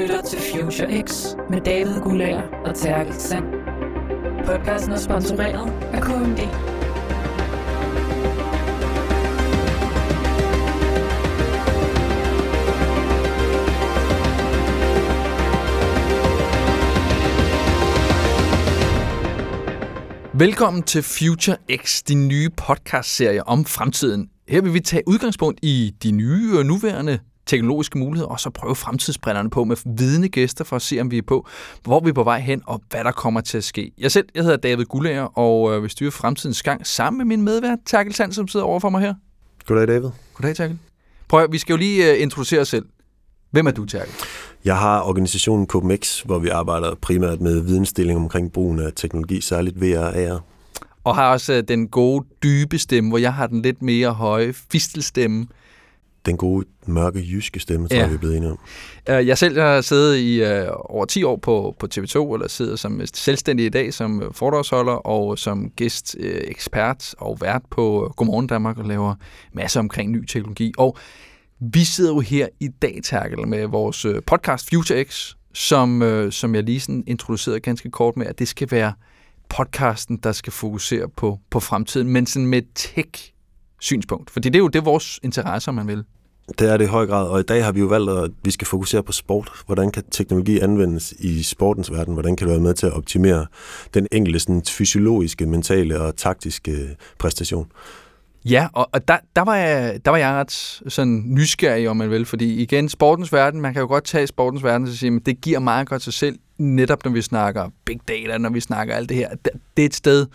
lytter til Future X med David Gulager og Terkel Sand. Podcasten er sponsoreret af KMD. Velkommen til Future X, din nye podcast-serie om fremtiden. Her vil vi tage udgangspunkt i de nye og nuværende teknologiske muligheder, og så prøve fremtidsbrillerne på med vidende gæster for at se, om vi er på, hvor vi er på vej hen, og hvad der kommer til at ske. Jeg selv, jeg hedder David Gullager, og øh, vil styre fremtidens gang sammen med min medvært, Terkel Sand, som sidder over for mig her. Goddag, David. Goddag, Terkel. Prøv vi skal jo lige uh, introducere os selv. Hvem er du, Terkel? Jeg har organisationen COPMEX, hvor vi arbejder primært med vidensdeling omkring brugen af teknologi, særligt VR og AR. Og har også uh, den gode, dybe stemme, hvor jeg har den lidt mere høje fistelstemme. Den gode, mørke, jyske stemme, tror Ja. jeg, vi er blevet enige om. Uh, jeg selv har siddet i uh, over 10 år på, på TV2, eller sidder som selvstændig i dag som øh, foredragsholder og som gæst, uh, ekspert og vært på øh, Godmorgen Danmark og laver masser omkring ny teknologi. Og vi sidder jo her i dag, Terkel, med vores øh, podcast Future X, som, øh, som jeg lige sådan introducerede ganske kort med, at det skal være podcasten, der skal fokusere på, på fremtiden, men sådan med tech-synspunkt. Fordi det er jo det er vores interesse, om man vil. Det er det i høj grad, og i dag har vi jo valgt, at vi skal fokusere på sport. Hvordan kan teknologi anvendes i sportens verden? Hvordan kan det være med til at optimere den enkelte sådan, fysiologiske, mentale og taktiske præstation? Ja, og, og der, der, var jeg, der var jeg ret sådan nysgerrig, om man vil, fordi igen, sportens verden, man kan jo godt tage sportens verden og sige, men det giver meget godt sig selv, netop når vi snakker big data, når vi snakker alt det her. Det er et sted,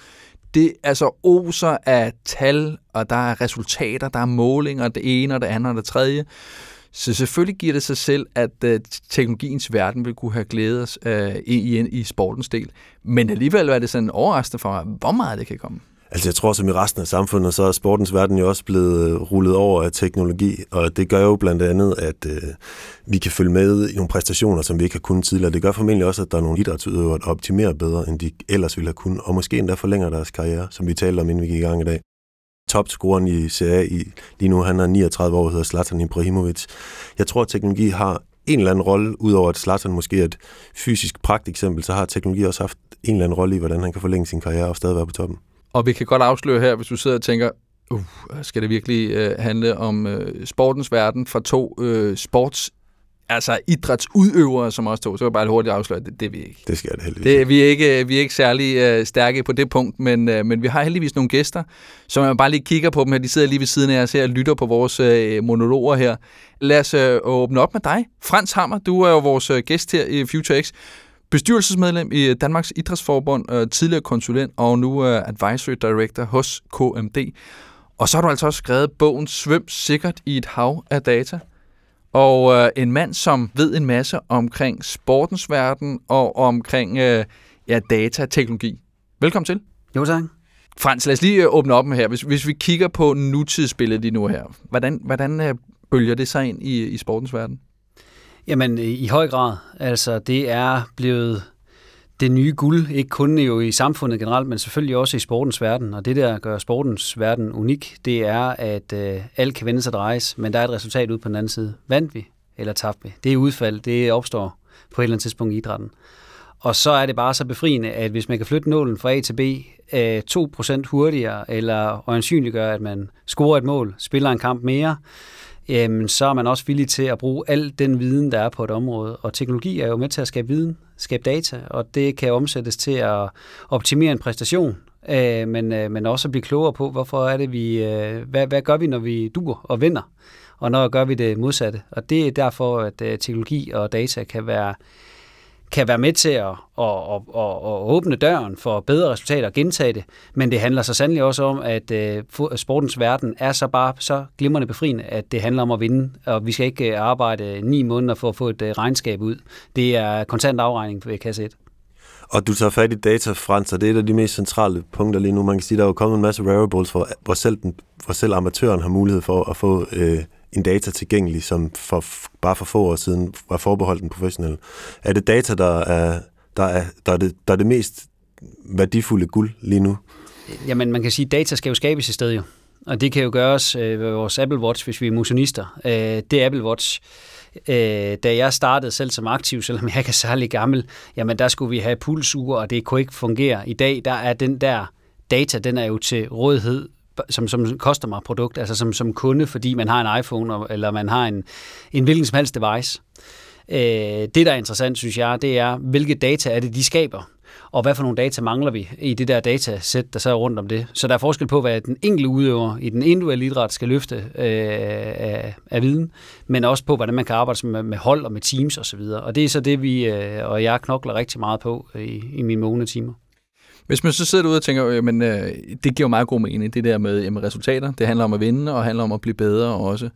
det altså oser af tal, og der er resultater, der er målinger, det ene og det andet og det tredje. Så selvfølgelig giver det sig selv, at øh, teknologiens verden vil kunne have glædet os øh, i, i, i sportens del. Men alligevel er det sådan overraskende for mig, hvor meget det kan komme. Altså jeg tror, som i resten af samfundet, så er sportens verden jo også blevet øh, rullet over af teknologi, og det gør jo blandt andet, at øh, vi kan følge med i nogle præstationer, som vi ikke har kunnet tidligere. Det gør formentlig også, at der er nogle idrætsudøvere, der optimerer bedre, end de ellers ville have kunnet, og måske endda forlænger deres karriere, som vi talte om, inden vi gik i gang i dag. Topscoren i Serie A i, lige nu, han er 39 år, hedder Zlatan Ibrahimovic. Jeg tror, at teknologi har en eller anden rolle, udover at Zlatan måske er et fysisk pragteksempel, så har teknologi også haft en eller anden rolle i, hvordan han kan forlænge sin karriere og stadig være på toppen. Og vi kan godt afsløre her, hvis du sidder og tænker, uh, skal det virkelig øh, handle om øh, sportens verden fra to øh, sports, altså idrætsudøvere som os to, så vil jeg bare hurtigt afsløre, at det, det er vi ikke. Det skal det heldigvis. Det, vi, er ikke vi er ikke særlig øh, stærke på det punkt, men, øh, men vi har heldigvis nogle gæster, som jeg bare lige kigger på dem her. De sidder lige ved siden af os her og lytter på vores øh, monologer her. Lad os øh, åbne op med dig. Frans Hammer, du er jo vores øh, gæst her i Future X bestyrelsesmedlem i Danmarks Idrætsforbund, øh, tidligere konsulent og nu øh, advisory director hos KMD. Og så har du altså også skrevet bogen Svøm sikkert i et hav af data. Og øh, en mand, som ved en masse omkring sportens verden og omkring øh, ja, data og teknologi. Velkommen til. Jo, tak. Frans, lad os lige øh, åbne op med her. Hvis, hvis vi kigger på nutidsbilledet lige nu her, hvordan, hvordan øh, bølger det sig ind i, i sportens verden? Jamen, øh, i høj grad. Altså, det er blevet det nye guld, ikke kun jo i samfundet generelt, men selvfølgelig også i sportens verden. Og det, der gør sportens verden unik, det er, at øh, alt kan vende sig drejes, men der er et resultat ud på den anden side. Vandt vi, eller tabte vi? Det er udfald, det opstår på et eller andet tidspunkt i idrætten. Og så er det bare så befriende, at hvis man kan flytte nålen fra A til B øh, 2% hurtigere, eller øjensynliggøre, at man scorer et mål, spiller en kamp mere, Øh, jamen, så er man også villig til at bruge al den viden, der er på et område. Og teknologi er jo med til at skabe viden, skabe data, og det kan omsættes til at optimere en præstation, øh, men, øh, men også at blive klogere på, hvorfor er det, vi, øh, hvad, hvad gør vi, når vi duer og vinder, og når gør vi det modsatte. Og det er derfor, at øh, teknologi og data kan være kan være med til at, at, at, at, at åbne døren for bedre resultater og gentage det, men det handler så sandelig også om, at uh, sportens verden er så bare så glimrende befriende, at det handler om at vinde, og vi skal ikke øh, arbejde ni måneder for at få et uh, regnskab ud. Det er kontant afregning ved kasse 1. Og du tager fat i data, Frans, og det er et af de mest centrale punkter lige nu. Man kan sige, der er jo kommet en masse wearables, hvor, hvor, selv, den, hvor selv amatøren har mulighed for at få øh, en data tilgængelig, som for, bare for få år siden var forbeholdt den professionelle. Er det data, der er, der er, der er, det, der er det mest værdifulde guld lige nu? Jamen, man kan sige, at data skal jo skabes i stedet jo. Og det kan jo gøres øh, ved vores Apple Watch, hvis vi er motionister. Øh, det Apple Watch Øh, da jeg startede selv som aktiv, selvom jeg ikke er særlig gammel, jamen der skulle vi have pulsure, og det kunne ikke fungere. I dag, der er den der data, den er jo til rådighed som, som koster mig produkt, altså som, som kunde, fordi man har en iPhone, eller man har en, en hvilken som helst device. Øh, det, der er interessant, synes jeg, det er, hvilke data er det, de skaber og hvad for nogle data mangler vi i det der datasæt, der så er rundt om det. Så der er forskel på, hvad den enkelte udøver i den individuelle idræt skal løfte øh, af, af viden, men også på, hvordan man kan arbejde med, med hold og med teams osv. Og, og det er så det, vi øh, og jeg knokler rigtig meget på i, i mine månedtimer. Hvis man så sidder derude og tænker, øh, men øh, det giver meget god mening, det der med jamen, resultater. Det handler om at vinde, og handler om at blive bedre også.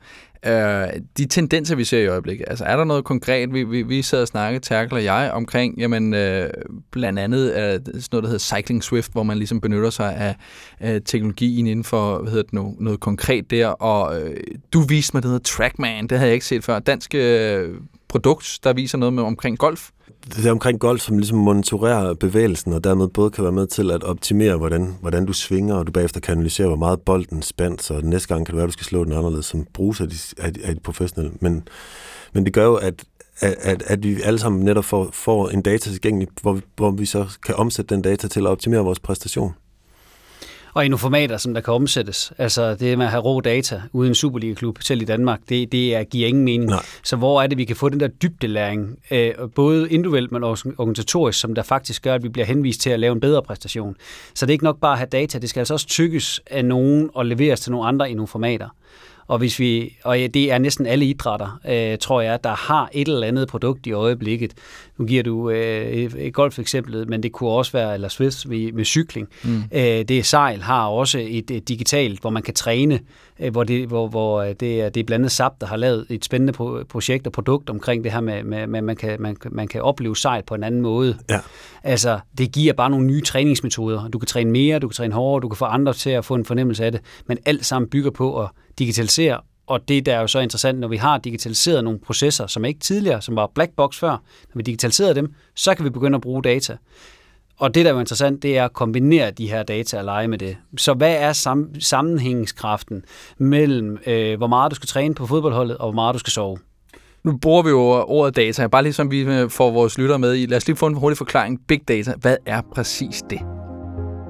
Øh, de tendenser, vi ser i øjeblikket, altså er der noget konkret, vi, vi, vi sad og snakkede, Terkel og jeg, omkring, jamen øh, blandt andet øh, sådan noget, der hedder Cycling Swift, hvor man ligesom benytter sig af øh, teknologien inden for, hvad hedder det nu, noget konkret der, og øh, du viste mig, det hedder Trackman, det havde jeg ikke set før. Dansk øh, produkt, der viser noget med omkring golf det er omkring golf, som ligesom monitorerer bevægelsen, og dermed både kan være med til at optimere, hvordan, hvordan du svinger, og du bagefter kan analysere, hvor meget bolden spændt, så næste gang kan det være, at du skal slå den anderledes, som bruges af de, af af de professionelle. Men, men det gør jo, at, at, at vi alle sammen netop får, får en data tilgængelig, hvor vi, hvor vi så kan omsætte den data til at optimere vores præstation og i nogle formater, som der kan omsættes. Altså det med at have rå data uden en Superliga-klub, selv i Danmark, det, det er, giver ingen mening. Nej. Så hvor er det, vi kan få den der dybdelæring, øh, både individuelt, men også organisatorisk, som der faktisk gør, at vi bliver henvist til at lave en bedre præstation. Så det er ikke nok bare at have data, det skal altså også tykkes af nogen og leveres til nogle andre i nogle formater. Og, hvis vi, og det er næsten alle idrætter, øh, tror jeg, der har et eller andet produkt i øjeblikket. Nu giver du øh, et golf-eksempel, men det kunne også være, eller Swift med, med cykling. Mm. Øh, det sejl har også et, et digitalt, hvor man kan træne, øh, hvor, det, hvor, hvor øh, det, er, det er blandt SAP, der har lavet et spændende pro- projekt og produkt omkring det her med, med, med man, kan, man, man kan opleve sejl på en anden måde. Ja. Altså, det giver bare nogle nye træningsmetoder. Du kan træne mere, du kan træne hårdere, du kan få andre til at få en fornemmelse af det, men alt sammen bygger på at digitalisere, og det der er jo så interessant, når vi har digitaliseret nogle processer, som ikke tidligere, som var black box før, når vi digitaliserer dem, så kan vi begynde at bruge data. Og det, der er jo interessant, det er at kombinere de her data og lege med det. Så hvad er sam- sammenhængskraften mellem, øh, hvor meget du skal træne på fodboldholdet, og hvor meget du skal sove? Nu bruger vi jo ordet data, bare ligesom vi øh, får vores lyttere med i. Lad os lige få en hurtig forklaring. Big data, hvad er præcis det?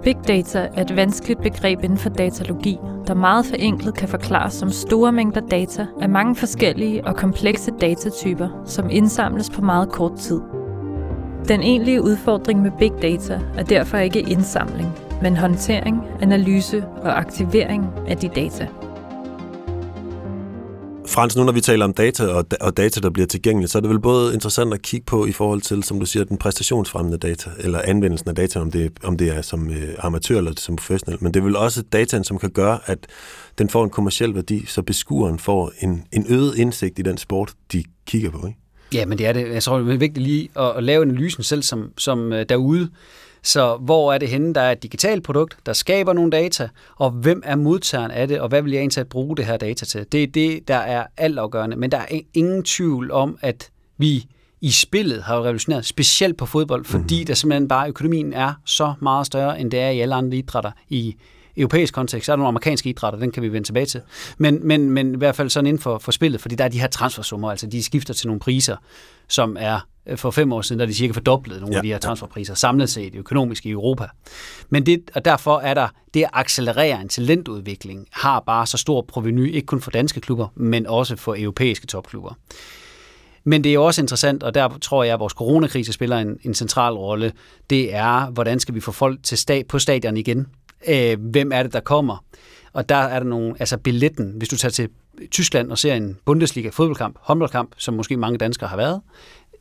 Big data er et vanskeligt begreb inden for datalogi, der meget forenklet kan forklares som store mængder data af mange forskellige og komplekse datatyper, som indsamles på meget kort tid. Den egentlige udfordring med big data er derfor ikke indsamling, men håndtering, analyse og aktivering af de data. Frans, nu når vi taler om data og, og data, der bliver tilgængeligt, så er det vel både interessant at kigge på i forhold til, som du siger, den præstationsfremmende data, eller anvendelsen af data, om det, om det er som øh, amatør eller som professionel. Men det er vel også dataen, som kan gøre, at den får en kommersiel værdi, så beskueren får en, en øget indsigt i den sport, de kigger på. Ikke? Ja, men det er det. Jeg tror, det er vigtigt lige at, at lave analysen selv som, som øh, derude. Så hvor er det henne, der er et digitalt produkt, der skaber nogle data, og hvem er modtageren af det, og hvad vil jeg egentlig bruge det her data til? Det er det, der er altafgørende. Men der er ingen tvivl om, at vi i spillet har revolutioneret, specielt på fodbold, fordi mm. der simpelthen bare økonomien er så meget større, end det er i alle andre idrætter i europæisk kontekst, så er der nogle amerikanske idrætter, den kan vi vende tilbage til. Men, men, men i hvert fald sådan inden for, for spillet, fordi der er de her transfersummer, altså de skifter til nogle priser, som er for fem år siden, der er de cirka fordoblet nogle ja, af de her transferpriser, samlet set økonomisk i Europa. Men det, og derfor er der, det at accelerere en talentudvikling, har bare så stor proveny, ikke kun for danske klubber, men også for europæiske topklubber. Men det er også interessant, og der tror jeg, at vores coronakrise spiller en, en central rolle, det er, hvordan skal vi få folk til sta- på stadion igen? øh, hvem er det, der kommer. Og der er der nogle, altså billetten, hvis du tager til Tyskland og ser en Bundesliga fodboldkamp, håndboldkamp, som måske mange danskere har været,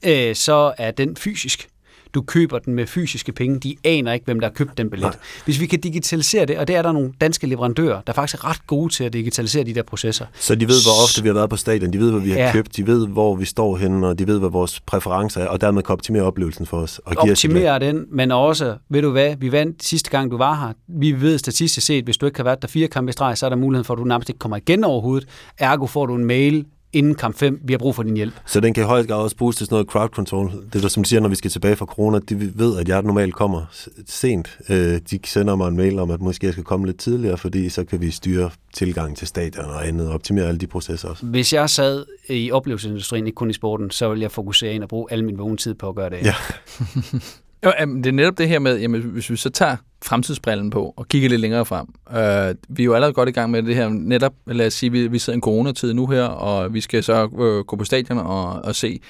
øh, så er den fysisk du køber den med fysiske penge. De aner ikke, hvem der har købt den billet. Nej. Hvis vi kan digitalisere det, og det er der nogle danske leverandører, der er faktisk er ret gode til at digitalisere de der processer. Så de ved, hvor ofte vi har været på stadion, de ved, hvad vi har ja. købt, de ved, hvor vi står henne, og de ved, hvad vores præferencer er, og dermed kan optimere oplevelsen for os. Og optimere den, men også, ved du hvad, vi vandt sidste gang, du var her. Vi ved statistisk set, hvis du ikke har været der fire kampe i streg, så er der mulighed for, at du nærmest ikke kommer igen overhovedet. Ergo får du en mail inden kamp 5, vi har brug for din hjælp. Så den kan i høj grad også bruges til sådan noget crowd control. Det er der, som de siger, når vi skal tilbage fra corona, de ved, at jeg normalt kommer sent. Øh, de sender mig en mail om, at måske jeg skal komme lidt tidligere, fordi så kan vi styre tilgang til stadion og andet, og optimere alle de processer også. Hvis jeg sad i oplevelsesindustrien, ikke kun i sporten, så ville jeg fokusere ind og bruge al min vågne tid på at gøre det. Ja. Jo, det er netop det her med, jamen, hvis vi så tager fremtidsbrillen på og kigger lidt længere frem. Øh, vi er jo allerede godt i gang med det her. Netop, lad os sige, vi, vi sidder i en coronatid nu her, og vi skal så øh, gå på stadion og, og se,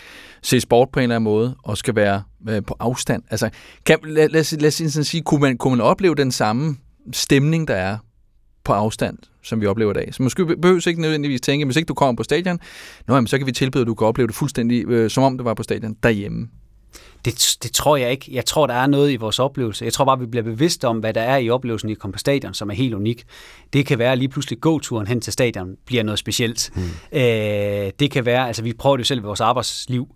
se sport på en eller anden måde, og skal være øh, på afstand. Altså, kan, lad, lad, os, lad os sådan sige, kunne man, kunne man opleve den samme stemning, der er på afstand, som vi oplever i dag. Så måske behøves ikke nødvendigvis tænke, hvis ikke du kommer på stadion, nå, jamen, så kan vi tilbyde, at du kan opleve det fuldstændig, øh, som om det var på stadion derhjemme. Det, det tror jeg ikke. Jeg tror, der er noget i vores oplevelse. Jeg tror bare, vi bliver bevidste om, hvad der er i oplevelsen i at komme på stadion, som er helt unik. Det kan være lige pludselig gåturen hen til stadion bliver noget specielt. Mm. Øh, det kan være, altså vi prøver det jo selv i vores arbejdsliv,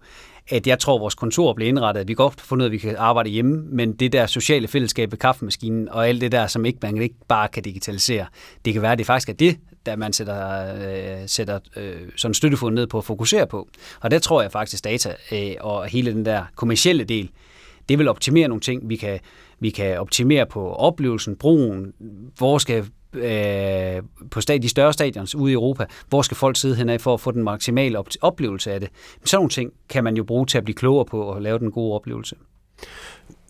at jeg tror, at vores kontor bliver indrettet, at vi godt får noget, at vi kan arbejde hjemme, men det der sociale fællesskab ved kaffemaskinen og alt det der, som ikke, man ikke bare kan digitalisere, det kan være, at det faktisk er det, der man sætter, øh, sætter øh, sådan støttefund ned på at fokusere på. Og der tror jeg faktisk, data øh, og hele den der kommercielle del, det vil optimere nogle ting. Vi kan, vi kan optimere på oplevelsen, brugen, hvor skal øh, på stad, de større stadions ude i Europa, hvor skal folk sidde henad for at få den maksimale oplevelse af det. Men sådan nogle ting kan man jo bruge til at blive klogere på og lave den gode oplevelse.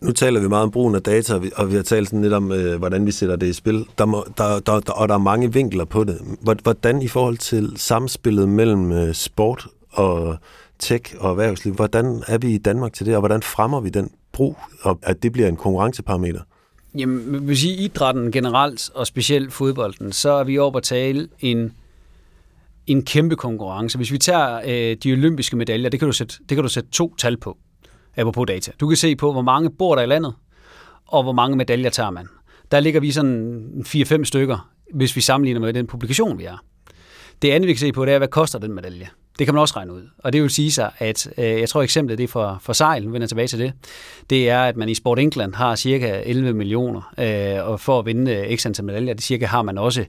Nu taler vi meget om brugen af data, og vi har talt sådan lidt om, øh, hvordan vi sætter det i spil. Der må, der, der, der, og der er mange vinkler på det. Hvordan i forhold til samspillet mellem øh, sport og tech og erhvervsliv, hvordan er vi i Danmark til det, og hvordan fremmer vi den brug, og at det bliver en konkurrenceparameter? Jamen, hvis I idrætten generelt, og specielt fodbolden, så er vi oppe at tale en, en kæmpe konkurrence. Hvis vi tager øh, de olympiske medaljer, det kan, du sætte, det kan du sætte to tal på apropos data. Du kan se på, hvor mange bor der i landet, og hvor mange medaljer tager man. Der ligger vi sådan 4-5 stykker, hvis vi sammenligner med den publikation, vi er. Det andet, vi kan se på, det er, hvad koster den medalje? Det kan man også regne ud. Og det vil sige sig, at øh, jeg tror eksemplet det er for, for sejl, nu vender tilbage til det, det er, at man i Sport England har cirka 11 millioner, øh, og for at vinde øh, x antal medaljer, det cirka har man også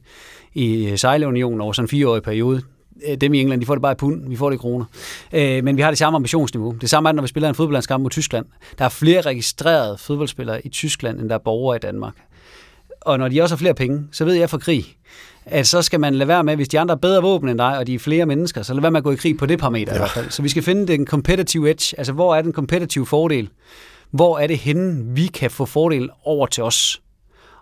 i øh, sejlunionen over sådan en fireårig periode. Øh, dem i England, de får det bare i pund, vi får det i kroner. Øh, men vi har det samme ambitionsniveau. Det samme er, når vi spiller en fodboldlandskamp mod Tyskland. Der er flere registrerede fodboldspillere i Tyskland, end der er borgere i Danmark. Og når de også har flere penge, så ved jeg fra krig, at så skal man lade være med, hvis de andre er bedre våben end dig, og de er flere mennesker, så lad være med at gå i krig på det parameter ja. i hvert fald. Så vi skal finde den competitive edge, altså hvor er den competitive fordel? Hvor er det henne, vi kan få fordel over til os?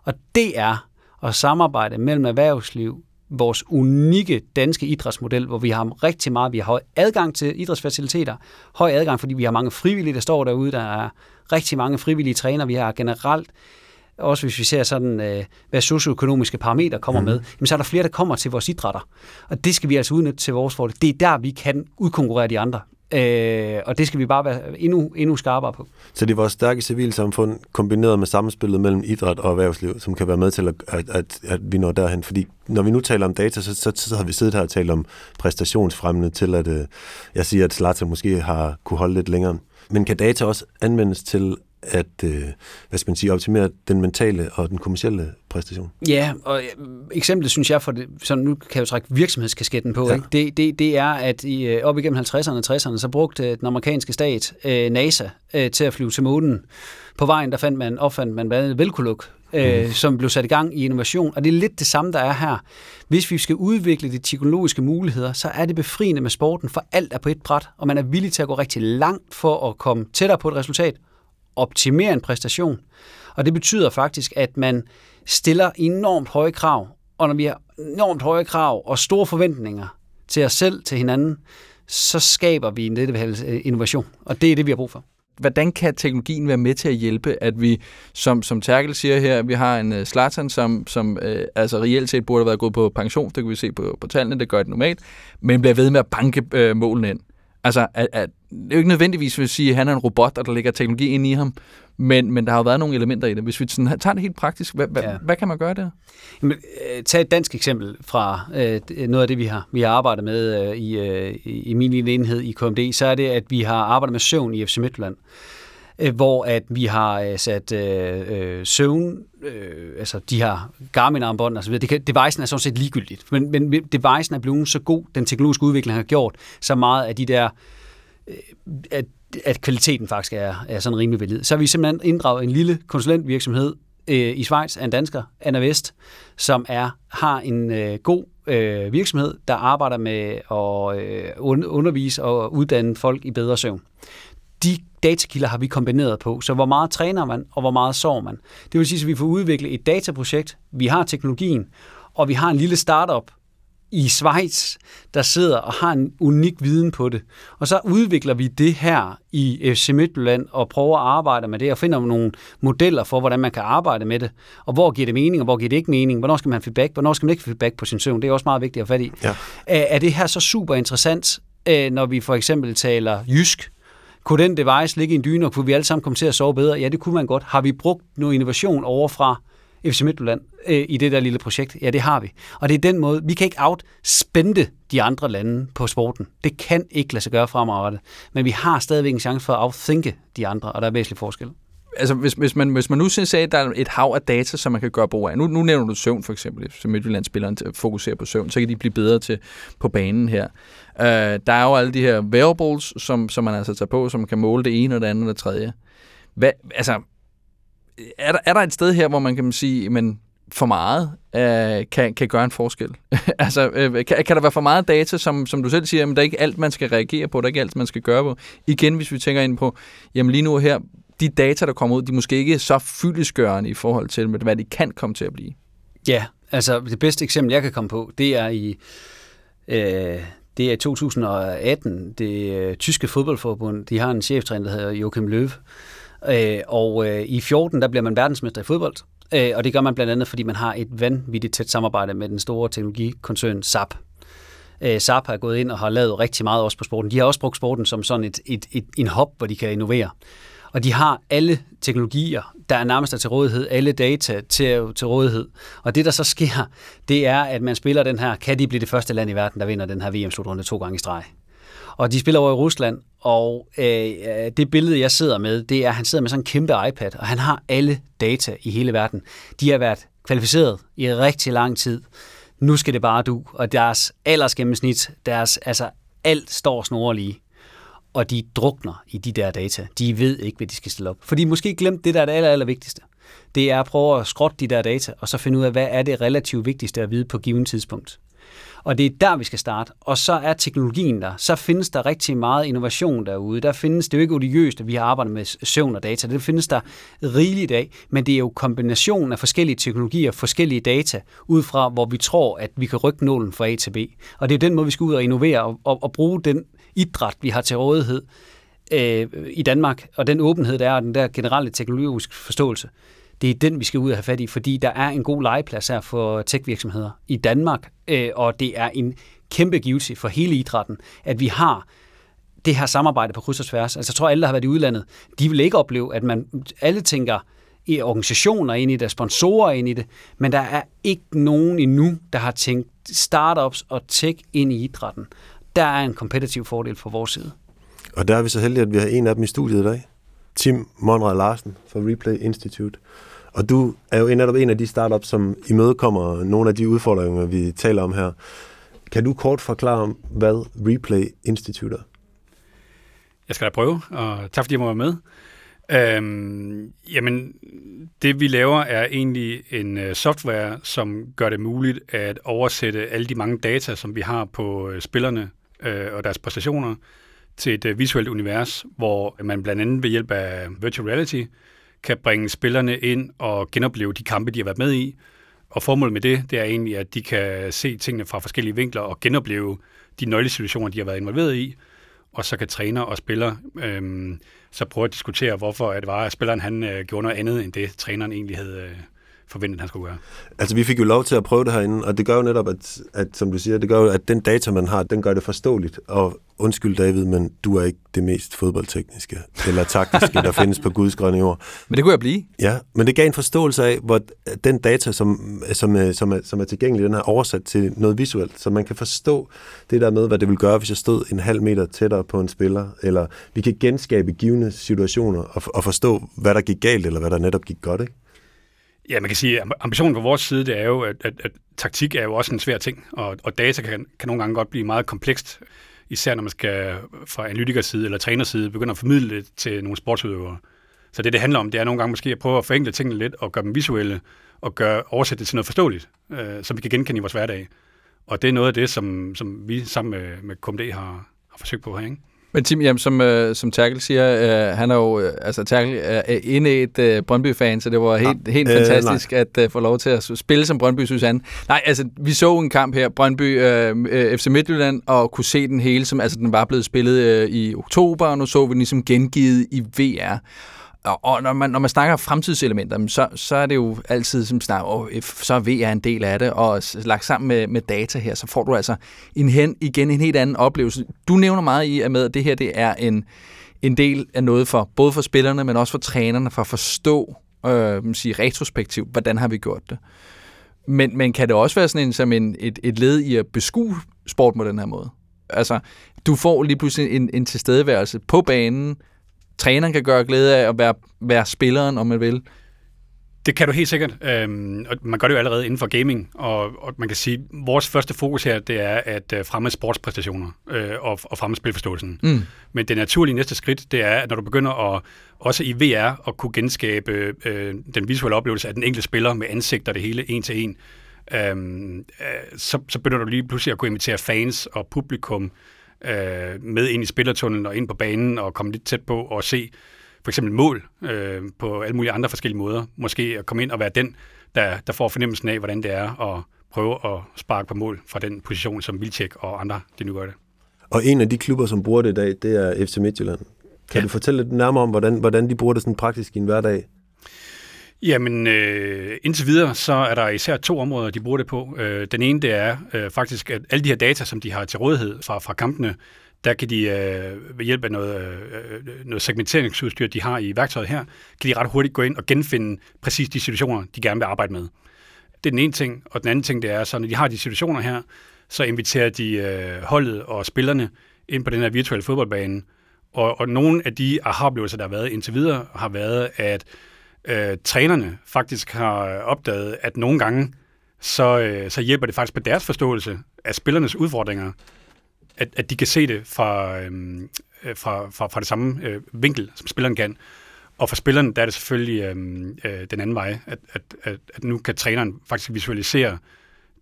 Og det er at samarbejde mellem erhvervsliv, vores unikke danske idrætsmodel, hvor vi har rigtig meget, vi har høj adgang til idrætsfaciliteter, høj adgang, fordi vi har mange frivillige, der står derude, der er rigtig mange frivillige træner, vi har generelt, også hvis vi ser sådan, øh, hvad socioøkonomiske parametre kommer mm. med, jamen så er der flere, der kommer til vores idrætter. Og det skal vi altså udnytte til vores fordel. Det er der, vi kan udkonkurrere de andre. Øh, og det skal vi bare være endnu, endnu skarpere på. Så det er vores stærke civilsamfund kombineret med samspillet mellem idræt og erhvervsliv, som kan være med til, at, at, at, at vi når derhen. Fordi når vi nu taler om data, så, så, så har vi siddet her og talt om præstationsfremmende til, at øh, jeg siger, at Zlatan måske har kunne holde lidt længere. Men kan data også anvendes til at øh, hvad skal man sige, optimere den mentale og den kommercielle præstation. Ja, og øh, eksemplet synes jeg, for det, så nu kan jeg jo trække virksomhedskasketten på, ja. ikke? Det, det, det er, at i, øh, op igennem 50'erne og 60'erne, så brugte den amerikanske stat øh, NASA øh, til at flyve til månen. På vejen, der fandt man, opfandt man blandt andet Velkuluk, øh, mm. som blev sat i gang i innovation. Og det er lidt det samme, der er her. Hvis vi skal udvikle de teknologiske muligheder, så er det befriende med sporten, for alt er på et bræt, og man er villig til at gå rigtig langt for at komme tættere på et resultat, optimere en præstation. Og det betyder faktisk, at man stiller enormt høje krav. Og når vi har enormt høje krav og store forventninger til os selv, til hinanden, så skaber vi en det, øh, innovation. Og det er det, vi har brug for. Hvordan kan teknologien være med til at hjælpe, at vi, som, som Terkel siger her, vi har en uh, Zlatan, som, som uh, altså reelt set burde have været gået på pension, det kan vi se på, på tallene, det gør det normalt, men bliver ved med at banke uh, målene ind. Altså, at, at, det er jo ikke nødvendigvis vil sige, at han er en robot, og der ligger teknologi ind i ham, men, men der har jo været nogle elementer i det. Hvis vi sådan, tager det helt praktisk, hvad, ja. hvad, hvad kan man gøre der? Jamen, øh, tag et dansk eksempel fra øh, noget af det, vi har, vi har arbejdet med øh, i, øh, i min lille enhed i KMD, så er det, at vi har arbejdet med søvn i FC Midtjylland. øh, Øh, hvor at vi har øh, sat øh, øh, søvn, øh, altså de her Garmin-armbånd osv. Det kan, devicen er sådan set ligegyldigt, men, men devicen er blevet så god, den teknologiske udvikling har gjort så meget af de der, øh, at, at kvaliteten faktisk er, er sådan rimelig valid. Så har vi simpelthen inddraget en lille konsulentvirksomhed øh, i Schweiz af en dansker, Anna Vest, som er har en øh, god øh, virksomhed, der arbejder med at øh, undervise og uddanne folk i bedre søvn. De datakilder har vi kombineret på, så hvor meget træner man, og hvor meget sover man. Det vil sige, at vi får udviklet et dataprojekt, vi har teknologien, og vi har en lille startup, i Schweiz, der sidder og har en unik viden på det. Og så udvikler vi det her i FC Midtjylland og prøver at arbejde med det og finder nogle modeller for, hvordan man kan arbejde med det. Og hvor giver det mening, og hvor giver det ikke mening? Hvornår skal man have feedback? Hvornår skal man ikke have feedback på sin søvn? Det er også meget vigtigt at have fat i. Ja. Er det her så super interessant, øh, når vi for eksempel taler jysk? Kunne den device ligge i en dyne, og kunne vi alle sammen komme til at sove bedre? Ja, det kunne man godt. Har vi brugt noget innovation overfra FC Midtjylland øh, i det der lille projekt? Ja, det har vi. Og det er den måde, vi kan ikke outspende de andre lande på sporten. Det kan ikke lade sig gøre fremadrettet. Men vi har stadigvæk en chance for at outthinke de andre, og der er væsentlig forskel altså hvis, hvis, man, hvis man nu synes, at der er et hav af data, som man kan gøre brug af. Nu, nu nævner du søvn for eksempel, så Midtjylland-spilleren fokuserer på søvn, så kan de blive bedre til på banen her. Uh, der er jo alle de her wearables, som, som man altså tager på, som kan måle det ene og det andet og det tredje. Hvad, altså, er der, er der et sted her, hvor man kan sige, men for meget øh, kan, kan gøre en forskel? altså, øh, kan, kan der være for meget data, som, som du selv siger, men der er ikke alt, man skal reagere på, der er ikke alt, man skal gøre på? Igen, hvis vi tænker ind på, jamen lige nu her, de data, der kommer ud, de er måske ikke så fyldesgørende i forhold til, hvad de kan komme til at blive. Ja, altså det bedste eksempel, jeg kan komme på, det er i øh, det er 2018. Det øh, tyske fodboldforbund, de har en cheftræner, der hedder Joachim Löw, Øh, og øh, i 14, der bliver man verdensmester i fodbold. Øh, og det gør man blandt andet, fordi man har et vanvittigt tæt samarbejde med den store teknologikoncern SAP. Øh, SAP har gået ind og har lavet rigtig meget også på sporten. De har også brugt sporten som sådan et, et, et, en hop, hvor de kan innovere. Og de har alle teknologier, der er nærmest til rådighed, alle data til, til rådighed. Og det, der så sker, det er, at man spiller den her, kan de blive det første land i verden, der vinder den her VM-slutrunde to gange i streg. Og de spiller over i Rusland, og øh, det billede, jeg sidder med, det er, at han sidder med sådan en kæmpe iPad, og han har alle data i hele verden. De har været kvalificeret i rigtig lang tid. Nu skal det bare du, og deres aldersgennemsnit, deres, altså alt står snorlige og de drukner i de der data. De ved ikke, hvad de skal stille op. For de måske glemt det, der er det aller, aller vigtigste. Det er at prøve at skrotte de der data, og så finde ud af, hvad er det relativt vigtigste at vide på givet tidspunkt. Og det er der, vi skal starte. Og så er teknologien der. Så findes der rigtig meget innovation derude. Der findes, det er jo ikke odiøst, at vi har arbejdet med søvn og data. Det findes der rigeligt af, men det er jo kombinationen af forskellige teknologier, forskellige data, ud fra hvor vi tror, at vi kan rykke nålen fra A til B. Og det er den måde, vi skal ud og innovere og, og, og bruge den idræt, vi har til rådighed øh, i Danmark, og den åbenhed, der er, og den der generelle teknologiske forståelse det er den, vi skal ud og have fat i, fordi der er en god legeplads her for tech-virksomheder i Danmark, øh, og det er en kæmpe givelse for hele idrætten, at vi har det her samarbejde på kryds og tværs. Altså jeg tror, alle, der har været i udlandet, de vil ikke opleve, at man alle tænker i organisationer ind i det, sponsorer ind i det, men der er ikke nogen endnu, der har tænkt startups og tech ind i idrætten. Der er en kompetitiv fordel fra vores side. Og der er vi så heldige, at vi har en af dem i studiet i dag. Tim Monrad Larsen fra Replay Institute. Og du er jo netop en af de startups, som imødekommer nogle af de udfordringer, vi taler om her. Kan du kort forklare, hvad Replay Institute er? Jeg skal da prøve, og tak fordi jeg må være med. Øhm, jamen, det vi laver er egentlig en uh, software, som gør det muligt at oversætte alle de mange data, som vi har på uh, spillerne øh, og deres præstationer, til et øh, visuelt univers, hvor man blandt andet ved hjælp af virtual reality kan bringe spillerne ind og genopleve de kampe, de har været med i. Og formålet med det, det er egentlig, at de kan se tingene fra forskellige vinkler og genopleve de nøglesituationer, de har været involveret i. Og så kan træner og spiller øh, så prøve at diskutere, hvorfor det var, at spilleren han, øh, gjorde noget andet, end det træneren egentlig havde, øh, forventet, han skulle gøre. Altså, vi fik jo lov til at prøve det herinde, og det gør jo netop, at, at som du siger, det gør jo, at den data, man har, den gør det forståeligt. Og undskyld, David, men du er ikke det mest fodboldtekniske eller taktiske, der findes på Guds grønne jord. Men det kunne jeg blive. Ja, men det gav en forståelse af, hvor den data, som, som, er, som, er, som er tilgængelig, den er oversat til noget visuelt, så man kan forstå det der med, hvad det vil gøre, hvis jeg stod en halv meter tættere på en spiller, eller vi kan genskabe givende situationer og, og forstå, hvad der gik galt, eller hvad der netop gik godt, ikke? Ja, man kan sige, at ambitionen på vores side, det er jo, at, at, at taktik er jo også en svær ting, og, og data kan, kan nogle gange godt blive meget komplekst, især når man skal fra analytikers side eller træners side begynde at formidle det til nogle sportsudøvere. Så det, det handler om, det er nogle gange måske at prøve at forenkle tingene lidt og gøre dem visuelle og gøre, oversætte det til noget forståeligt, øh, som vi kan genkende i vores hverdag. Og det er noget af det, som, som vi sammen med, med KMD har, har forsøgt på her. Ikke? Men Tim, jamen, som, øh, som Terkel siger, øh, han er jo, øh, altså Terkel er inde i et øh, Brøndby-fan, så det var helt, ja, helt øh, fantastisk nej. at øh, få lov til at spille som Brøndby, synes han. Nej, altså, vi så en kamp her, Brøndby øh FC Midtjylland, og kunne se den hele, som altså den var blevet spillet øh, i oktober, og nu så vi den ligesom gengivet i VR. Og, og når, man, når man snakker fremtidselementer, så, så er det jo altid som snak, oh, så er VR en del af det, og lagt sammen med, med data her, så får du altså en hen, igen en helt anden oplevelse. Du nævner meget i, at med, at det her det er en, en del af noget for både for spillerne, men også for trænerne, for at forstå øh, sige, retrospektivt, hvordan har vi gjort det. Men, men kan det også være sådan en, som en, et, et led i at beskue sport på den her måde? Altså, du får lige pludselig en, en tilstedeværelse på banen, træneren kan gøre glæde af at være, være spilleren, om man vil. Det kan du helt sikkert, øhm, og man gør det jo allerede inden for gaming, og, og man kan sige, at vores første fokus her, det er at øh, fremme sportspræstationer øh, og, og fremme spilforståelsen. Mm. Men det naturlige næste skridt, det er, at når du begynder at, også i VR, at kunne genskabe øh, den visuelle oplevelse af den enkelte spiller med ansigt og det hele en til en, øhm, øh, så, så begynder du lige pludselig at kunne invitere fans og publikum øh, med ind i spillertunnelen og ind på banen og komme lidt tæt på og se for eksempel mål øh, på alle mulige andre forskellige måder. Måske at komme ind og være den, der, der får fornemmelsen af, hvordan det er at prøve at sparke på mål fra den position, som Vilcek og andre de nu gør det. Og en af de klubber, som bruger det i dag, det er FC Midtjylland. Kan ja. du fortælle lidt nærmere om, hvordan, hvordan de bruger det sådan praktisk i en hverdag? Jamen, øh, indtil videre, så er der især to områder, de bruger det på. Øh, den ene, det er øh, faktisk, at alle de her data, som de har til rådighed fra, fra kampene, der kan de øh, ved hjælp af noget, øh, noget segmenteringsudstyr, de har i værktøjet her, kan de ret hurtigt gå ind og genfinde præcis de situationer, de gerne vil arbejde med. Det er den ene ting. Og den anden ting, det er, så når de har de situationer her, så inviterer de øh, holdet og spillerne ind på den her virtuelle fodboldbane. Og, og nogle af de aha-oplevelser, der har været indtil videre, har været, at øh, trænerne faktisk har opdaget, at nogle gange, så, øh, så hjælper det faktisk på deres forståelse af spillernes udfordringer, at, at de kan se det fra, øhm, øh, fra, fra, fra det samme øh, vinkel, som spilleren kan. Og for spilleren, der er det selvfølgelig øh, øh, den anden vej, at, at, at, at nu kan træneren faktisk visualisere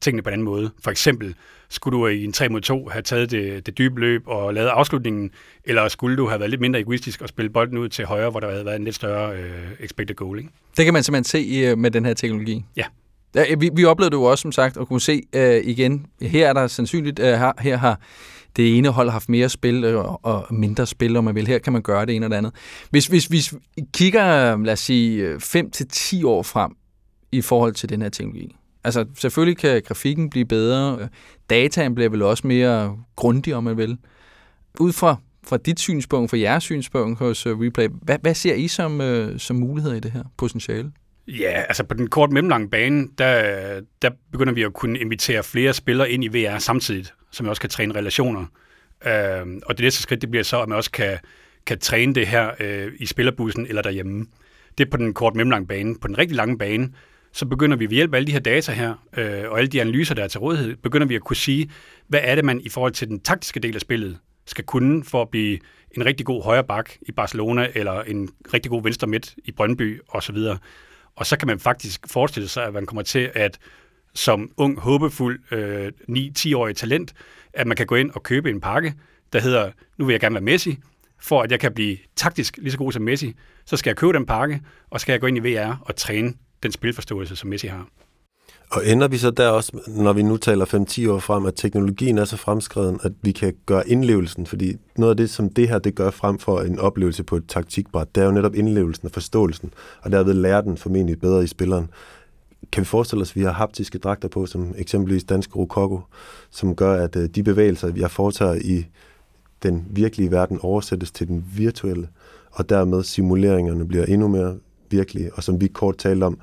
tingene på en anden måde. For eksempel, skulle du i en 3 mod 2 have taget det, det dybe løb og lavet afslutningen, eller skulle du have været lidt mindre egoistisk og spille bolden ud til højre, hvor der havde været en lidt større øh, expected goal? Ikke? Det kan man simpelthen se øh, med den her teknologi? Ja. ja vi, vi oplevede det jo også, som sagt, at kunne se øh, igen, her er der sandsynligt, øh, her, her har det ene hold haft mere spil øh, og mindre spil, om man vil. Her kan man gøre det ene eller andet. Hvis, hvis, hvis vi kigger, lad os sige, 5-10 år frem i forhold til den her teknologi, Altså, selvfølgelig kan grafikken blive bedre. Dataen bliver vel også mere grundig, om man vil. Ud fra, fra dit synspunkt, fra jeres synspunkt hos øh, Replay, hvad, hvad ser I som, øh, som muligheder i det her potentiale? Ja, altså på den kort mellemlange bane, der, der begynder vi at kunne invitere flere spillere ind i VR samtidig, som også kan træne relationer. Øh, og det næste skridt, det bliver så, at man også kan, kan træne det her øh, i spillerbussen eller derhjemme. Det er på den kort mellemlange bane. På den rigtig lange bane, så begynder vi ved hjælp af alle de her data her, øh, og alle de analyser, der er til rådighed, begynder vi at kunne sige, hvad er det, man i forhold til den taktiske del af spillet skal kunne for at blive en rigtig god højre bak i Barcelona, eller en rigtig god venstre midt i Brøndby osv. Og så kan man faktisk forestille sig, at man kommer til at som ung, håbefuld øh, 9-10-årig talent, at man kan gå ind og købe en pakke, der hedder, nu vil jeg gerne være Messi, for at jeg kan blive taktisk lige så god som Messi, så skal jeg købe den pakke, og skal jeg gå ind i VR og træne den spilforståelse, som Messi har. Og ender vi så der også, når vi nu taler 5-10 år frem, at teknologien er så fremskreden, at vi kan gøre indlevelsen, fordi noget af det, som det her det gør frem for en oplevelse på et taktikbræt, det er jo netop indlevelsen og forståelsen, og derved lærer den formentlig bedre i spilleren. kan vi forestille os, at vi har haptiske dragter på, som eksempelvis dansk Rokoko, som gør, at øh, de bevægelser, jeg foretager i den virkelige verden, oversættes til den virtuelle, og dermed simuleringerne bliver endnu mere virkelige. Og som vi kort talte om,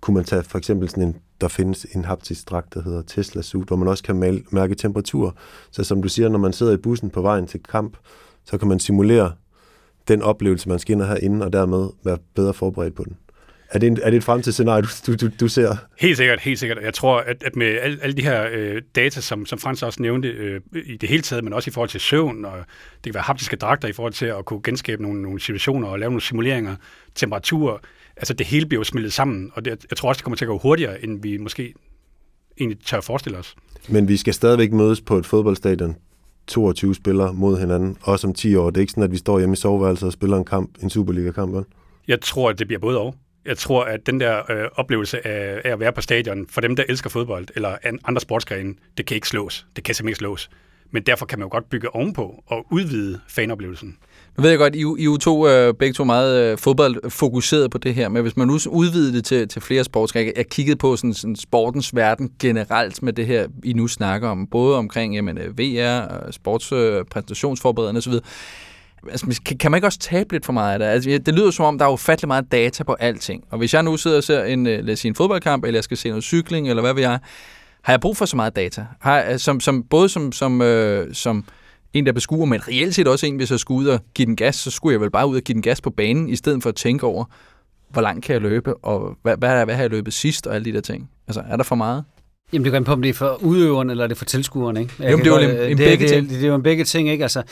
kunne man tage for eksempel sådan en, der findes en haptisk dragt, der hedder Tesla Suit, hvor man også kan mærke temperatur. Så som du siger, når man sidder i bussen på vejen til kamp, så kan man simulere den oplevelse, man skal ind og have inden, og dermed være bedre forberedt på den. Er det, en, er det et fremtidsscenarie, du, du, du ser? Helt sikkert, helt sikkert. Jeg tror, at, at med alle, alle de her øh, data, som, som Frans også nævnte øh, i det hele taget, men også i forhold til søvn, og det kan være haptiske dragter i forhold til at kunne genskabe nogle, nogle situationer og lave nogle simuleringer, temperatur, altså det hele bliver jo smeltet sammen, og det, jeg tror også, det kommer til at gå hurtigere, end vi måske egentlig tør forestille os. Men vi skal stadigvæk mødes på et fodboldstadion 22 spillere mod hinanden, også om 10 år. Det er ikke sådan, at vi står hjemme i soveværelset og spiller en kamp, en Superliga-kamp, vel? Jeg tror, at det bliver både og. Jeg tror, at den der øh, oplevelse af, af at være på stadion, for dem, der elsker fodbold eller andre sportsgrene, det kan ikke slås. Det kan simpelthen ikke slås. Men derfor kan man jo godt bygge ovenpå og udvide fanoplevelsen. Nu ved jeg godt, I, I er to, øh, begge to meget øh, fodboldfokuseret på det her, men hvis man nu udvider det til, til flere sportsgrene, jeg kiggede på sådan, sådan sportens verden generelt med det her, I nu snakker om, både omkring jamen, øh, VR, sportspræsentationsforberedende øh, osv., altså, kan, kan man ikke også tabe lidt for meget af det? Altså, det lyder som om, der er ufattelig meget data på alting. Og hvis jeg nu sidder og ser en, øh, lad os sige, en fodboldkamp, eller jeg skal se noget cykling, eller hvad ved jeg, har jeg brug for så meget data? Har, øh, som, som, både som, som, øh, som en, der beskuer, men reelt set også en, hvis jeg skulle ud og give den gas, så skulle jeg vel bare ud og give den gas på banen, i stedet for at tænke over, hvor langt kan jeg løbe, og hvad, hvad, hvad har jeg løbet sidst, og alle de der ting. Altså, er der for meget? Jamen, det kan på, om det er for udøveren, eller er det for tilskueren, ikke? Jeg Jamen, det jo en, en det, begge det, ting. Det, det, det jo en begge ting, ikke? Altså,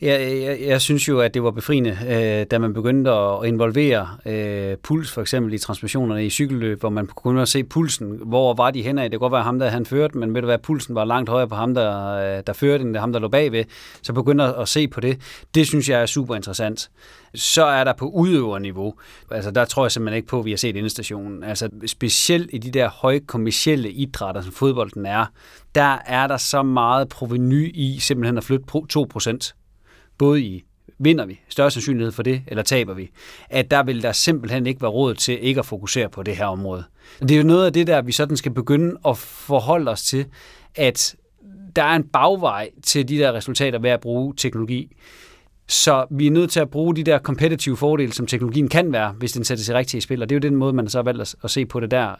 jeg, jeg, jeg synes jo, at det var befriende, øh, da man begyndte at involvere øh, puls, for eksempel i transmissionerne i cykelløb, hvor man kunne se pulsen. Hvor var de henad? Det kan godt være ham, der han førte, men ved du hvad, pulsen var langt højere på ham, der, øh, der førte, end ham, der lå bagved. Så begyndte at se på det. Det synes jeg er super interessant så er der på udøverniveau, altså der tror jeg simpelthen ikke på, at vi har set endestationen. Altså specielt i de der høje kommersielle idrætter, som fodbolden er, der er der så meget proveny i simpelthen at flytte 2%. Både i vinder vi, større sandsynlighed for det, eller taber vi, at der vil der simpelthen ikke være råd til ikke at fokusere på det her område. Det er jo noget af det der, vi sådan skal begynde at forholde os til, at der er en bagvej til de der resultater ved at bruge teknologi. Så vi er nødt til at bruge de der competitive fordele, som teknologien kan være, hvis den sætter sig rigtigt i spil, og det er jo den måde, man så har valgt at se på det der.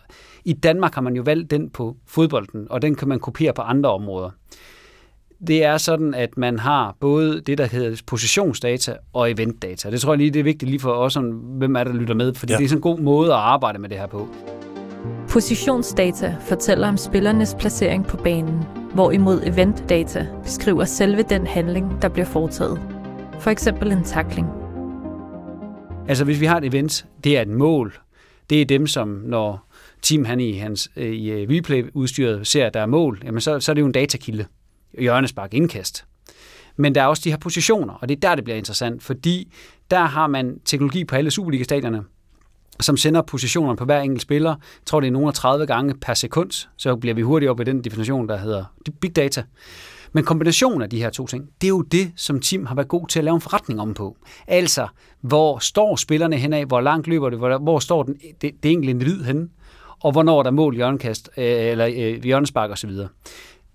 I Danmark har man jo valgt den på fodbolden, og den kan man kopiere på andre områder. Det er sådan, at man har både det, der hedder positionsdata og eventdata. Det tror jeg lige, det er vigtigt lige for os, hvem er der lytter med, fordi ja. det er sådan en god måde at arbejde med det her på. Positionsdata fortæller om spillernes placering på banen, hvorimod eventdata beskriver selve den handling, der bliver foretaget. For eksempel en takling. Altså hvis vi har et event, det er et mål. Det er dem, som når team han i hans øh, i øh, replay-udstyret ser, at der er mål, jamen så, så er det jo en datakilde. Hjørnespark, indkast. Men der er også de her positioner, og det er der, det bliver interessant, fordi der har man teknologi på alle Superliga-stadionerne, som sender positionerne på hver enkelt spiller. Jeg tror, det er nogle af 30 gange per sekund, så bliver vi hurtigt op i den definition, der hedder big data. Men kombinationen af de her to ting, det er jo det, som Tim har været god til at lave en forretning om på. Altså, hvor står spillerne henad, hvor langt løber det, hvor, hvor står den, det, det enkelte individ henne, og hvornår er der mål, hjørnekast, øh, eller øh, hjørnespark osv.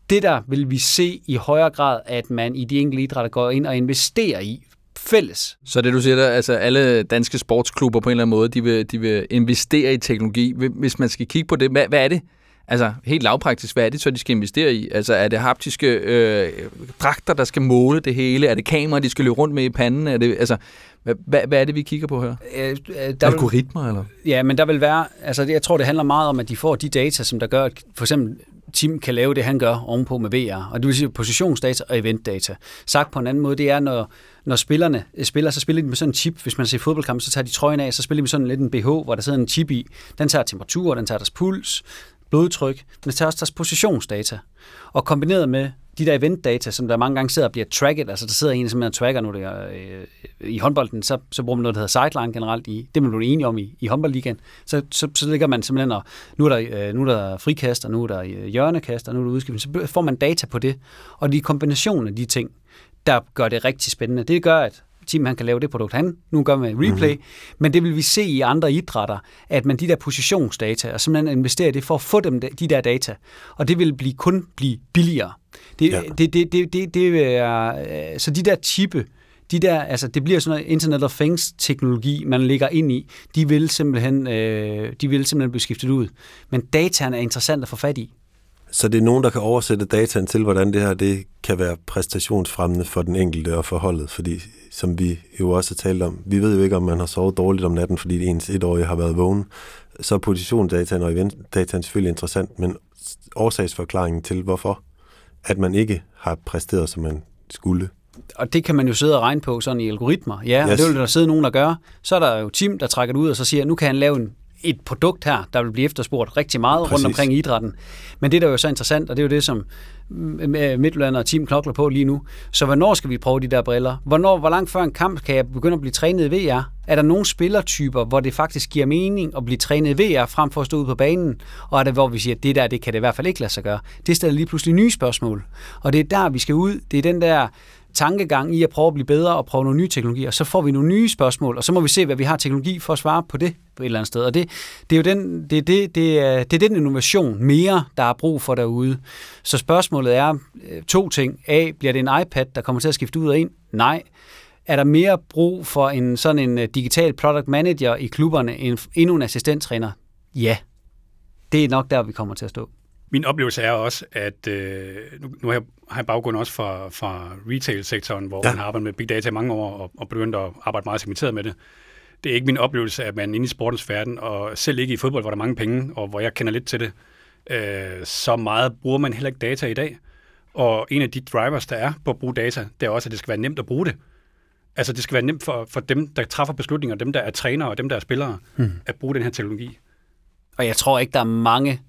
Det der vil vi se i højere grad, at man i de enkelte idrætter går ind og investerer i fælles. Så det du siger der, altså alle danske sportsklubber på en eller anden måde, de vil, de vil investere i teknologi. Hvis man skal kigge på det, hvad, hvad er det? Altså helt lavpraktisk, hvad er det så, de skal investere i? Altså er det haptiske øh, dragter, der skal måle det hele? Er det kamera, de skal løbe rundt med i panden? Er det, altså, hvad, hvad er det, vi kigger på her? Øh, øh der Algoritmer, vil, eller? Ja, men der vil være... Altså, jeg tror, det handler meget om, at de får de data, som der gør, at for eksempel Tim kan lave det, han gør ovenpå med VR. Og det vil sige positionsdata og eventdata. Sagt på en anden måde, det er, når, når spillerne spiller, så spiller de med sådan en chip. Hvis man ser fodboldkamp, så tager de trøjen af, så spiller de med sådan lidt en BH, hvor der sidder en chip i. Den tager temperatur, den tager deres puls, blodtryk, men det tager også deres positionsdata. Og kombineret med de der eventdata, som der mange gange sidder og bliver tracket, altså der sidder en, som er tracker nu der, øh, i håndbolden, så, så bruger man noget, der hedder sideline generelt, i, det man blevet enige om i, i håndboldligaen, så, så, så ligger man simpelthen, og nu er der, øh, nu er der frikast, og nu er der øh, hjørnekast, og nu er der udskiftning, så får man data på det, og de kombinationer af de ting, der gør det rigtig spændende. Det gør, at Tim han kan lave det produkt, han nu gør med replay, mm-hmm. men det vil vi se i andre idrætter, at man de der positionsdata, og simpelthen investerer i det for at få dem, de der data, og det vil blive, kun blive billigere. Det, ja. det, det, det, det, det er, øh, så de der chippe, de der, altså det bliver sådan noget Internet of Things teknologi, man ligger ind i, de vil simpelthen, øh, de vil simpelthen blive skiftet ud. Men dataen er interessant at få fat i. Så det er nogen, der kan oversætte dataen til, hvordan det her det kan være præstationsfremmende for den enkelte og for holdet, fordi som vi jo også har talt om, vi ved jo ikke, om man har sovet dårligt om natten, fordi ens etårige har været vågen. Så er positionsdataen og eventdataen selvfølgelig interessant, men årsagsforklaringen til, hvorfor at man ikke har præsteret, som man skulle. Og det kan man jo sidde og regne på sådan i algoritmer. Ja, yes. og det vil der sidde nogen, der gør. Så er der jo Tim, der trækker det ud og så siger, nu kan han lave en et produkt her, der vil blive efterspurgt rigtig meget Præcis. rundt omkring i idrætten. Men det, der er jo så interessant, og det er jo det, som Midtjylland og Team knokler på lige nu. Så hvornår skal vi prøve de der briller? Hvornår, hvor langt før en kamp kan jeg begynde at blive trænet i VR? Er der nogle spillertyper, hvor det faktisk giver mening at blive trænet i VR, frem for at stå ude på banen? Og er det, hvor vi siger, at det der, det kan det i hvert fald ikke lade sig gøre? Det stiller lige pludselig nye spørgsmål. Og det er der, vi skal ud. Det er den der tankegang i at prøve at blive bedre og prøve nogle nye teknologier. Så får vi nogle nye spørgsmål, og så må vi se, hvad vi har teknologi for at svare på det på et eller andet sted. Og det, det er jo den, det, det, det, er, det er den innovation mere, der er brug for derude. Så spørgsmålet er øh, to ting. A, bliver det en iPad, der kommer til at skifte ud af en? Nej. Er der mere brug for en sådan en øh, digital product manager i klubberne end endnu en assistenttræner? Ja. Det er nok der, vi kommer til at stå. Min oplevelse er også, at øh, nu, nu har, jeg, har jeg baggrund også fra, fra retail-sektoren, hvor ja. man har arbejdet med big data i mange år og, og begyndt at arbejde meget segmenteret med det. Det er ikke min oplevelse, at man inde i sportens verden, og selv ikke i fodbold, hvor der er mange penge, og hvor jeg kender lidt til det, øh, så meget bruger man heller ikke data i dag. Og en af de drivers, der er på at bruge data, det er også, at det skal være nemt at bruge det. Altså det skal være nemt for, for dem, der træffer beslutninger, dem, der er trænere og dem, der er spillere, hmm. at bruge den her teknologi. Og jeg tror ikke, der er mange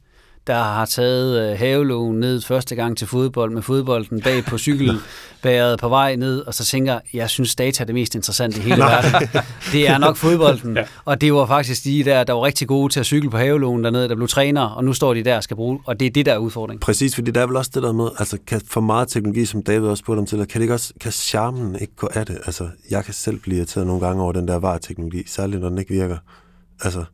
der har taget øh, havelågen ned første gang til fodbold med fodbolden bag på cykelbæret på vej ned, og så tænker, jeg synes data er det mest interessante i hele verden. Det er nok fodbolden. ja. Og det var faktisk de der, der var rigtig gode til at cykle på havelågen dernede, der blev træner, og nu står de der og skal bruge, og det er det, der er udfordringen. Præcis, fordi der er vel også det der med, altså kan for meget teknologi, som David også spurgte om til, kan det ikke også, kan charmen ikke gå af det? Altså, jeg kan selv blive irriteret nogle gange over den der var-teknologi, særligt når den ikke virker. Altså,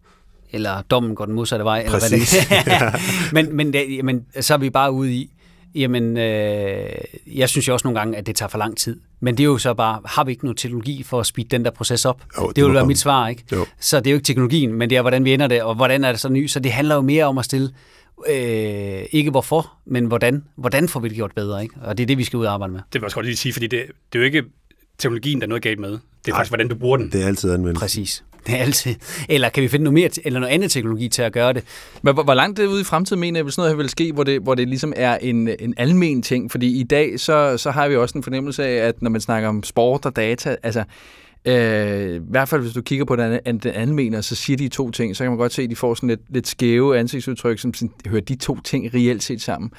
eller dommen går den modsatte vej. Præcis. Eller hvad det men, men, det, men så er vi bare ude i, jamen, øh, jeg synes jo også nogle gange, at det tager for lang tid. Men det er jo så bare, har vi ikke nogen teknologi for at speede den der proces op? Jo, det, det vil være mit svar, ikke? Jo. Så det er jo ikke teknologien, men det er, hvordan vi ender det, og hvordan er det så ny. Så det handler jo mere om at stille, øh, ikke hvorfor, men hvordan. Hvordan får vi det gjort bedre, ikke? Og det er det, vi skal ud og arbejde med. Det vil jeg også godt lige sige, fordi det, det er jo ikke teknologien, der er noget galt med. Det er Nej, faktisk, hvordan du bruger den. Det er altid anvendt. Præcis. Det er altid. Eller kan vi finde noget mere, eller noget andet teknologi til at gøre det? Men hvor, hvor langt det ude i fremtiden mener jeg, hvis noget her vil ske, hvor det, hvor det ligesom er en, en almen ting? Fordi i dag, så, så har vi også en fornemmelse af, at når man snakker om sport og data, altså Øh, I hvert fald, hvis du kigger på den, den almene, så siger de to ting, så kan man godt se, at de får sådan lidt, lidt skæve ansigtsudtryk, som sådan, hører de to ting reelt set sammen.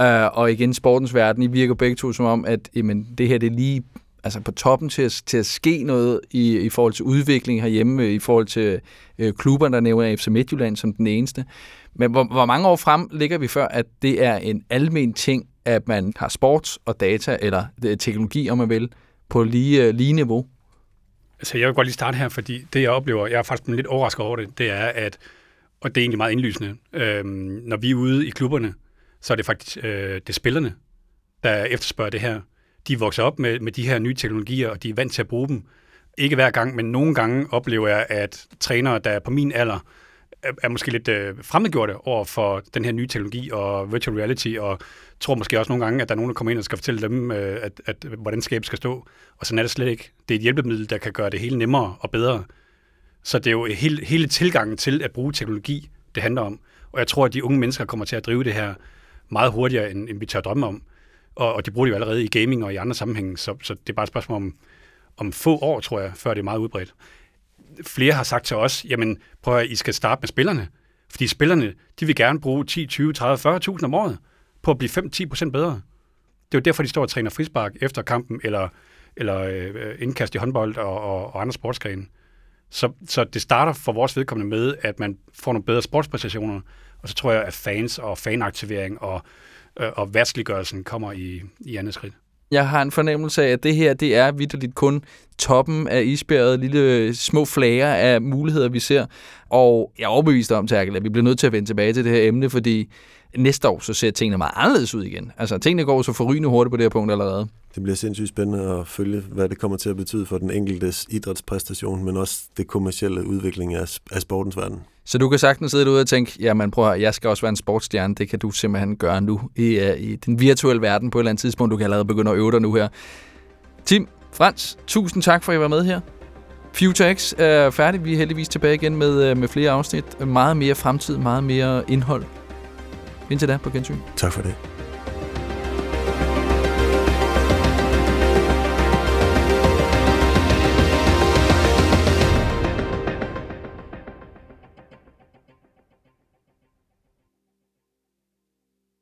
Øh, og igen, sportens verden, I virker begge to som om, at jamen, det her det er lige altså på toppen til at, til at ske noget i, i forhold til udvikling herhjemme, i forhold til øh, klubberne, der nævner FC Midtjylland som den eneste. Men hvor, hvor mange år frem ligger vi før, at det er en almen ting, at man har sports og data, eller øh, teknologi, om man vil, på lige, øh, lige niveau? Altså, jeg vil godt lige starte her, fordi det, jeg oplever, jeg er faktisk lidt overrasket over det, det er, at, og det er egentlig meget indlysende, øh, når vi er ude i klubberne, så er det faktisk øh, det spillerne, der efterspørger det her de vokser op med, med de her nye teknologier, og de er vant til at bruge dem. Ikke hver gang, men nogle gange oplever jeg, at trænere, der er på min alder, er, er måske lidt øh, fremmedgjorte over for den her nye teknologi og virtual reality, og tror måske også nogle gange, at der er nogen, der kommer ind og skal fortælle dem, øh, at, at, hvordan skabet skal stå. Og sådan er det slet ikke. Det er et hjælpemiddel, der kan gøre det hele nemmere og bedre. Så det er jo hele, hele tilgangen til at bruge teknologi, det handler om. Og jeg tror, at de unge mennesker kommer til at drive det her meget hurtigere, end, end vi tør drømme om. Og, og de bruger det jo allerede i gaming og i andre sammenhænge, så, så det er bare et spørgsmål om, om få år, tror jeg, før det er meget udbredt. Flere har sagt til os, jamen prøv at I skal starte med spillerne, fordi spillerne, de vil gerne bruge 10, 20, 30, 40.000 om året på at blive 5-10% bedre. Det er jo derfor, de står og træner frispark efter kampen, eller, eller øh, indkast i håndbold og, og, og andre sportsgrene. Så, så det starter for vores vedkommende med, at man får nogle bedre sportspræstationer, og så tror jeg, at fans og fanaktivering og øh, og værtsliggørelsen kommer i, i andet skridt. Jeg har en fornemmelse af, at det her, det er vidderligt kun toppen af isbjerget, lille små flager af muligheder, vi ser. Og jeg er overbevist om, Terkel, at vi bliver nødt til at vende tilbage til det her emne, fordi næste år så ser tingene meget anderledes ud igen. Altså, tingene går så forrygende hurtigt på det her punkt allerede. Det bliver sindssygt spændende at følge, hvad det kommer til at betyde for den enkeltes idrætspræstation, men også det kommercielle udvikling af, af sportens verden. Så du kan sagtens sidde derude og tænke, jamen prøv at jeg skal også være en sportsstjerne, det kan du simpelthen gøre nu i, uh, i den virtuelle verden på et eller andet tidspunkt. Du kan allerede begynde at øve dig nu her. Tim, Frans, tusind tak for, at I var med her. FutureX er færdig. Vi er heldigvis tilbage igen med, øh, med flere afsnit. Meget mere fremtid, meget mere indhold. Indtil da, på gensyn. Tak for det.